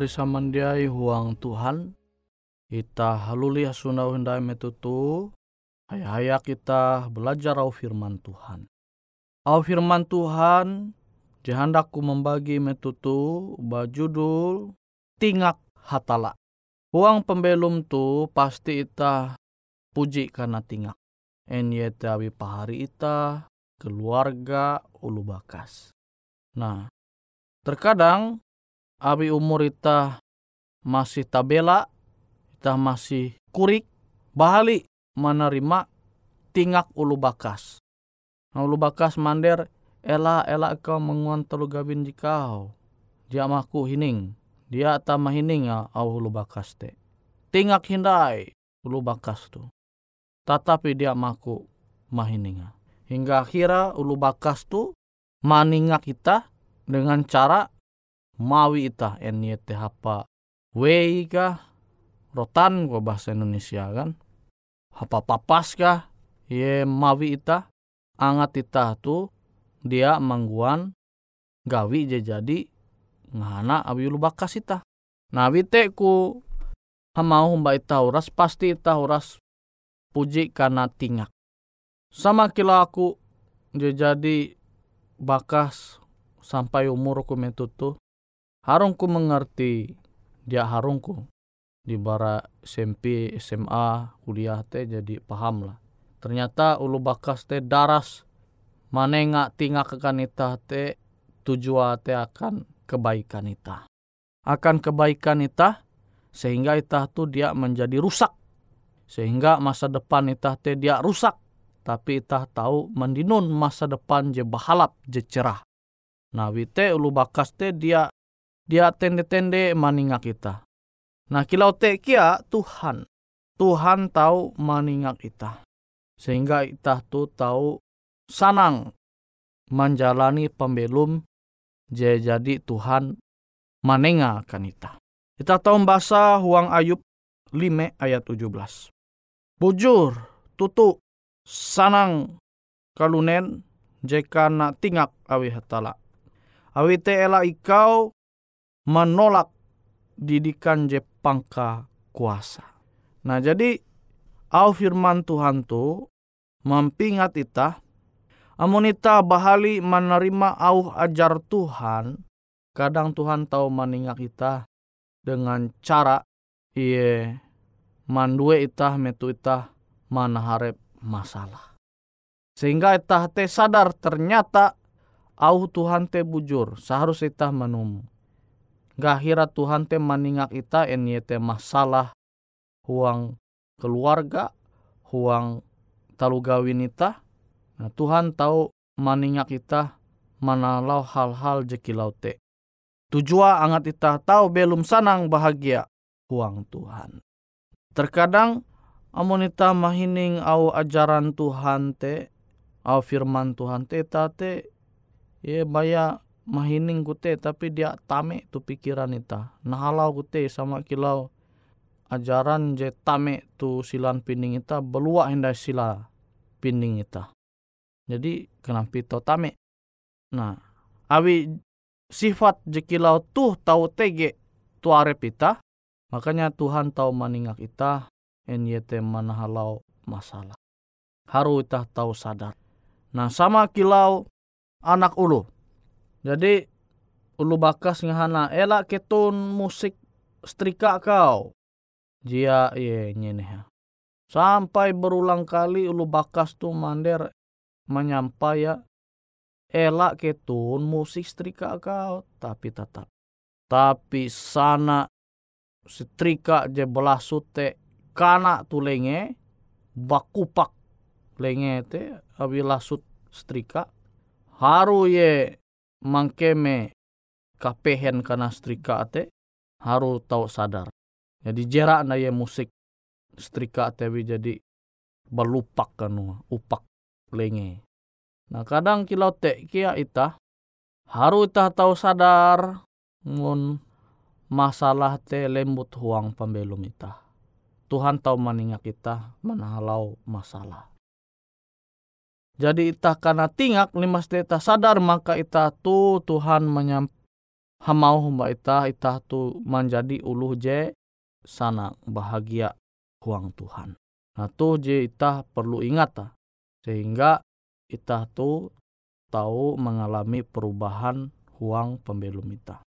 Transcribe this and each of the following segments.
Shalom pahari samandiai huang Tuhan. Ita haluli asuna hendai metutu. Haya-haya kita belajar au firman Tuhan. Au firman Tuhan jahandaku membagi metutu bajudul tingak hatala. Huang pembelum tu pasti ita puji karena tingak. Enyete awi pahari ita, keluarga, ulu bakas. Nah, terkadang abi umur ita masih tabela, ita masih kurik, bahali menerima tingak ulu bakas. Nah, ulu bakas mander, ela ela kau menguan telu gabin jikau. Dia maku hining, dia tak mahining ya au ulu bakas te. Tingak hindai ulu bakas tu. Tetapi dia maku mahininga. Hingga akhirnya ulu bakas tu maninga kita dengan cara mawi ita NYT hapa wei kah rotan gua bahasa Indonesia kan? Hapa papas kah ye mawi ita angat ita tu dia mangguan gawi je jadi ngana abi bakas ita. Nah wite ku hamau mbak ita uras pasti ita uras puji karena tingak. Sama kila aku je jadi bakas sampai umur ku metutu harungku mengerti dia harungku. Di bara SMP SMA kuliah teh jadi paham lah ternyata ulu bakas teh daras. Manenga tinggal kekan ita teh tujuan teh akan kebaikan ita akan kebaikan ita sehingga ita tuh dia menjadi rusak. Sehingga masa depan ita teh dia rusak. Tapi ita tahu mendinun masa depan je bahalap je cerah. Nah, wite ulu bakas te dia dia tende-tende maninga kita. Nah, kilau te kia Tuhan. Tuhan tahu maninga kita. Sehingga kita tu tahu sanang menjalani pembelum jadi Tuhan manenga kan kita. Kita tahu bahasa Huang Ayub 5 ayat 17. Bujur, tutu, sanang kalunen jika nak tingak awi hatala awite ela ikau menolak didikan je pangka kuasa. Nah jadi au firman Tuhan tu mempingat ita amun ita bahali menerima au ajar Tuhan kadang Tuhan tahu meningak ita dengan cara iye mandue ita metu ita mana harap masalah. Sehingga ita te sadar ternyata au Tuhan te bujur seharus ita menum. Gahira Tuhan te maningak ita en te masalah huang keluarga, huang talu gawin ita. Nah, Tuhan tahu maningak ita manalau hal-hal jekilau te. Tujuan angat ita tahu belum sanang bahagia huang Tuhan. Terkadang amun ita mahining au ajaran Tuhan te, au firman Tuhan te, te ye baya mahining kute tapi dia tame tu pikiran ita. Nahalau kute sama kilau ajaran je tame tu silan pining ita beluak hendak sila pining ita. Jadi kenapa itu tame? Nah awi sifat je kilau tuh tahu tege tu arep ita makanya Tuhan tahu maningak ita en yete manahalau masalah. Haru ita tahu sadar. Nah sama kilau anak ulu. Jadi ulu bakas ngahana ela ketun musik setrika kau. Jia ye nyene Sampai berulang kali ulu bakas tu mander menyampai ya elak ketun musik setrika kau. Tapi tetap tapi sana setrika je belah sute kana tu lenge bakupak lenge te abi lasut setrika. Haru ye mangkeme kapehen kana strika ate haru tau sadar. Jadi jerak na ye musik strika ate jadi belupak kanu upak lenge. Nah kadang kilau te kia ita haru ita tau sadar ngun masalah te lembut huang pembelum ita. Tuhan tahu maninga kita menahalau masalah. Jadi itah karena tingak limas deta sadar maka itah tu Tuhan menyam, hamau humba ita ita tu menjadi uluh je sana bahagia huang Tuhan. Nah tu je ita perlu ingat ta. Sehingga ita tu tahu mengalami perubahan huang pembelum ita.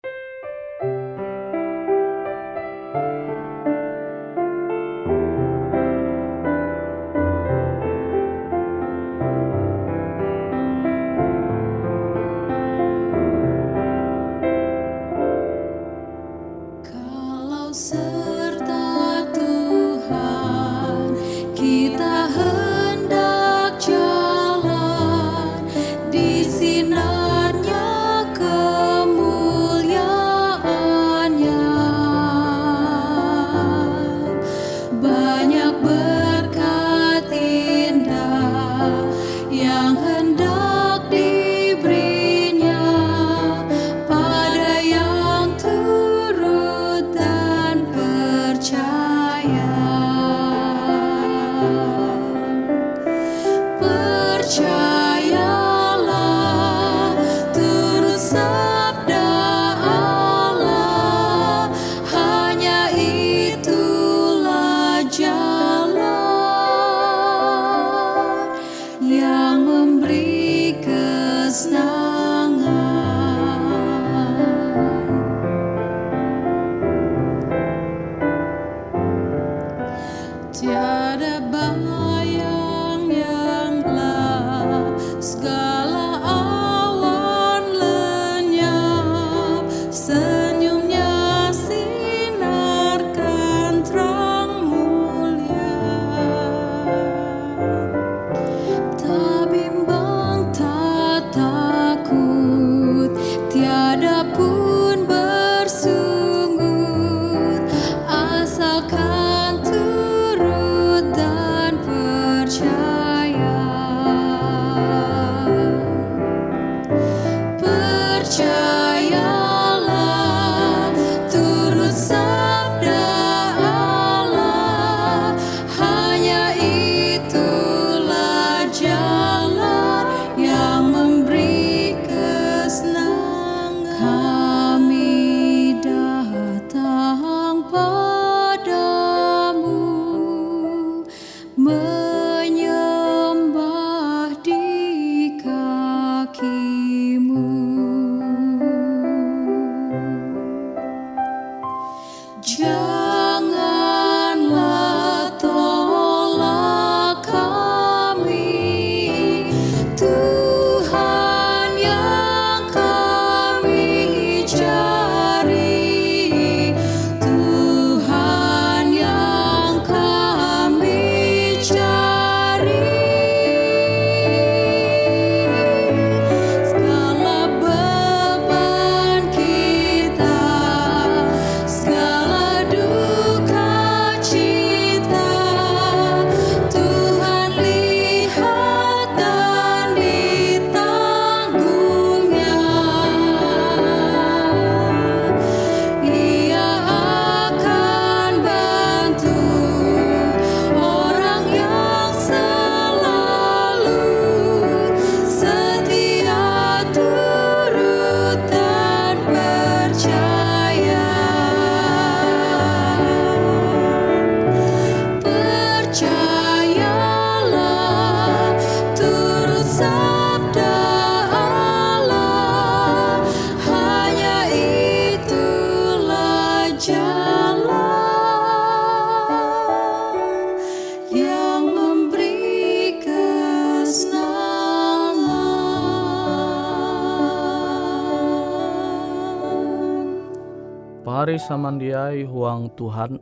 Samandiai huang Tuhan.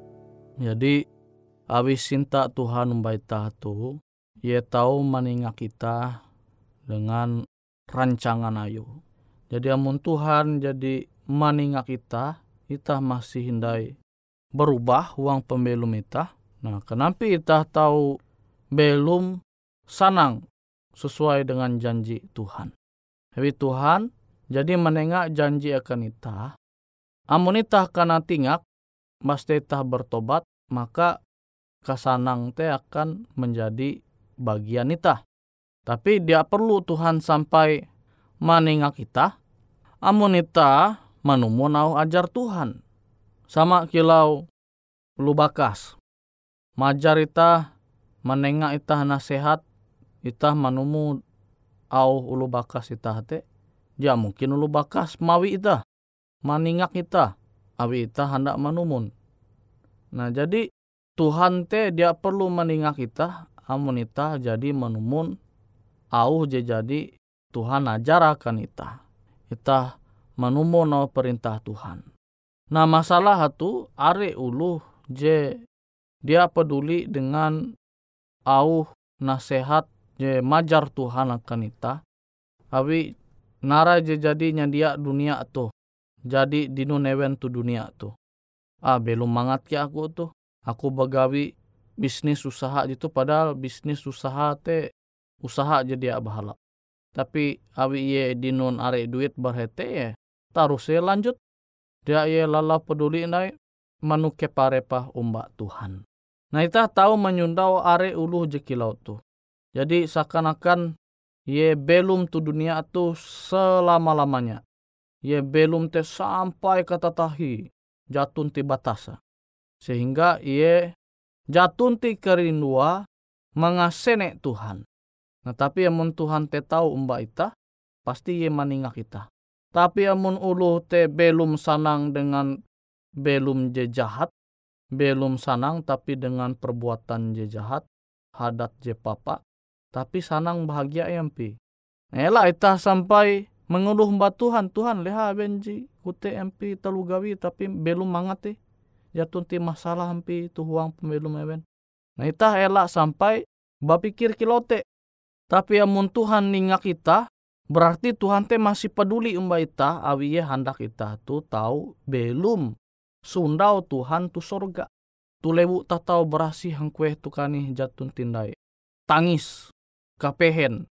Jadi awi sinta Tuhan membaita tu, ia tahu meningat kita dengan rancangan ayu. Jadi amun Tuhan jadi meningat kita, kita masih hindai berubah uang pembelum kita. Nah, kenapa kita tahu belum sanang sesuai dengan janji Tuhan. Tapi Tuhan jadi menengak janji akan kita. Amun kita akan tingak, mesti kita bertobat, maka kesanang te akan menjadi bagian kita. Tapi dia perlu Tuhan sampai menengak kita. Amun kita manumun au ajar Tuhan. Sama kilau lu bakas. Majar ita menengah ita nasehat ita manumu au ulu bakas ita te. Ya mungkin ulu bakas mawi ita. Maningak ita. Awi ita hendak manumun. Nah jadi Tuhan te dia perlu meningak kita amun ita jadi menumun au je jadi Tuhan ajar akan ita. Ita menumun no perintah Tuhan. Nah masalah itu are ulu je dia peduli dengan au nasihat je majar Tuhan akan ita. Awi nara je jadinya dia dunia tu. Jadi dinu newen tu dunia tu. Ah belum mangat ki aku tuh aku begawi bisnis usaha gitu padahal bisnis usaha te usaha jadi bahala. Tapi awi ye dinun are duit berhete ye taruh saya lanjut. Dia ye lala peduli nai manu keparepa umba Tuhan. Nah kita tahu menyundau are ulu jekilau tu. Jadi seakan-akan ye belum tu dunia tu selama-lamanya ye belum te sampai kata tahi jatun ti batasa sehingga ia jatun ti kerindua mengasene Tuhan. Nah tapi amun Tuhan te tahu umba ita, pasti ia maningak kita. Tapi amun ulu te belum sanang dengan belum je jahat, belum sanang tapi dengan perbuatan je jahat, hadat je papa, tapi sanang bahagia empi. Ela ita sampai mengeluh mbak Tuhan, Tuhan leha benji kute empi telugawi tapi belum mangat eh jatun ti masalah hampi tu huang pembelum mewen. Nah itah elak sampai bapikir kilote. Tapi amun Tuhan ningak kita, berarti Tuhan te masih peduli umba ita, awi ye hendak kita tu tahu belum sundau Tuhan tu sorga. Tu lewu tak tahu berasi hang kue tu kani jatun tindai. Tangis, kapehen,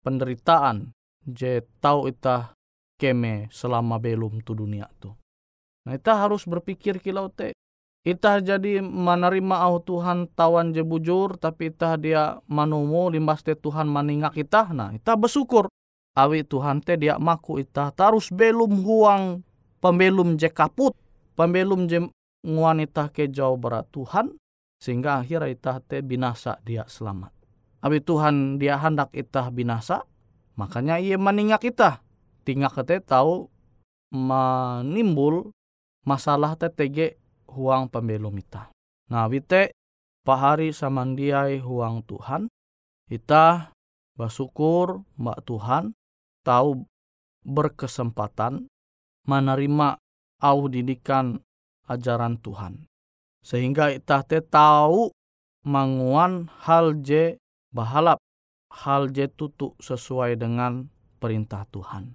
penderitaan, je tahu ita keme selama belum tu dunia tu. Nah, kita harus berpikir kilau te. Kita jadi menerima au Tuhan tawan je bujur, tapi kita dia manumu limbas te Tuhan meningak kita. Nah, kita bersyukur. Awi Tuhan te dia maku kita tarus belum huang pembelum je kaput, pembelum je wanita ke jauh berat Tuhan, sehingga akhirnya kita te binasa dia selamat. Awi Tuhan dia hendak kita binasa, makanya ia meningak kita. Tinggal kita tahu menimbul masalah TTG huang pembelum ita. Nah, wite pahari samandiai huang Tuhan, kita bersyukur mbak Tuhan tahu berkesempatan menerima au didikan ajaran Tuhan. Sehingga kita tahu manguan hal je bahalap, hal je tutu sesuai dengan perintah Tuhan.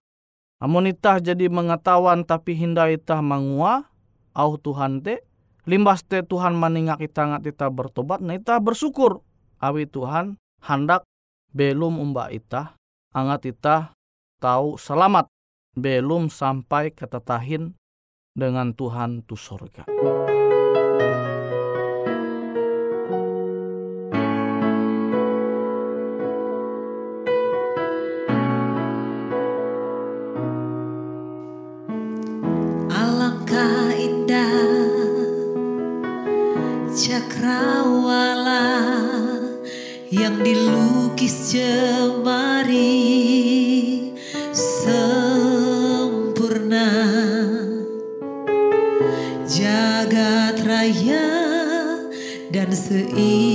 Amun itah jadi mengetahuan tapi hinda itah mangua au Tuhan te limbas te Tuhan meningak kita ngat kita bertobat nah itah bersyukur awi Tuhan hendak belum umba itah angat itah tahu selamat belum sampai ketetahin dengan Tuhan tu sorga. Yang dilukis jemari sempurna. Jagat raya dan seisinya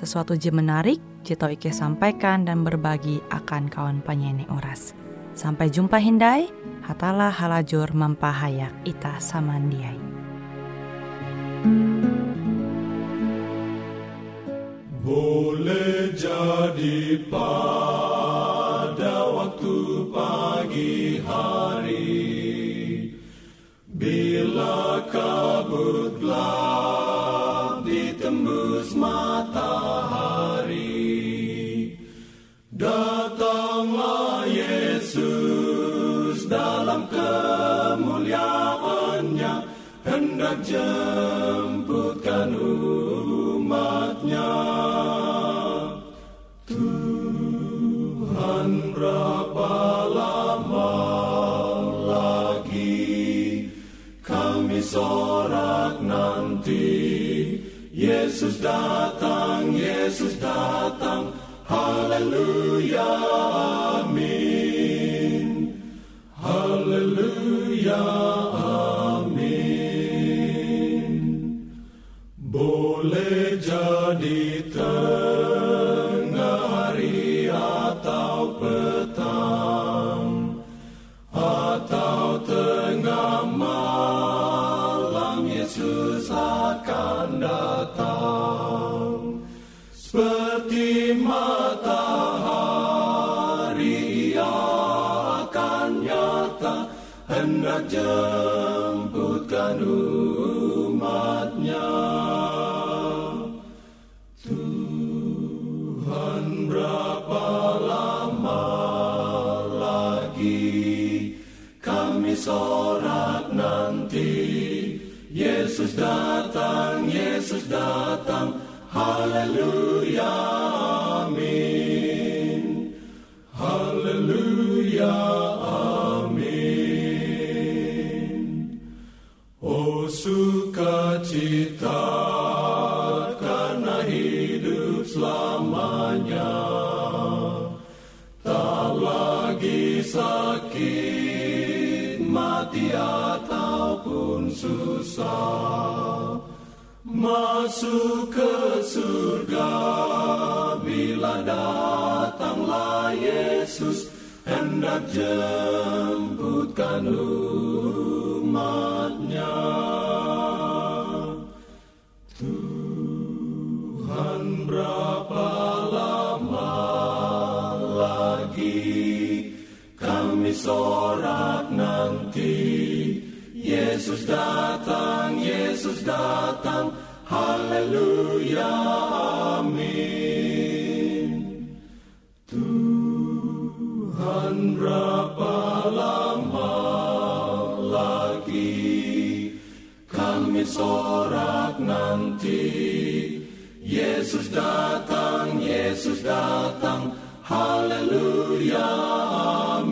sesuatu je menarik, jito Ike sampaikan dan berbagi akan kawan penyanyi Uras. Sampai jumpa Hindai, hatalah halajur mempahayak ita samandiai. Boleh jadi pada waktu pagi hari Bila kabut gelap Hendak jemputkan umatnya. Tuhan berapa lama lagi kami sorak nanti? Yesus datang, Yesus datang. Haleluya, jemputkan umatnya Tuhan berapa lama lagi kami sorak nanti? Yesus datang, Yesus datang. Haleluya, Masuk ke surga. Bila datanglah Yesus Hendak jemputkan umatnya. Tuhan berapa lama lagi kami sorak nanti? Yesus datang, Yesus datang, haleluya, amin. Tuhan berapa lama lagi kami sorak nanti Yesus datang, Yesus datang, haleluya, amin.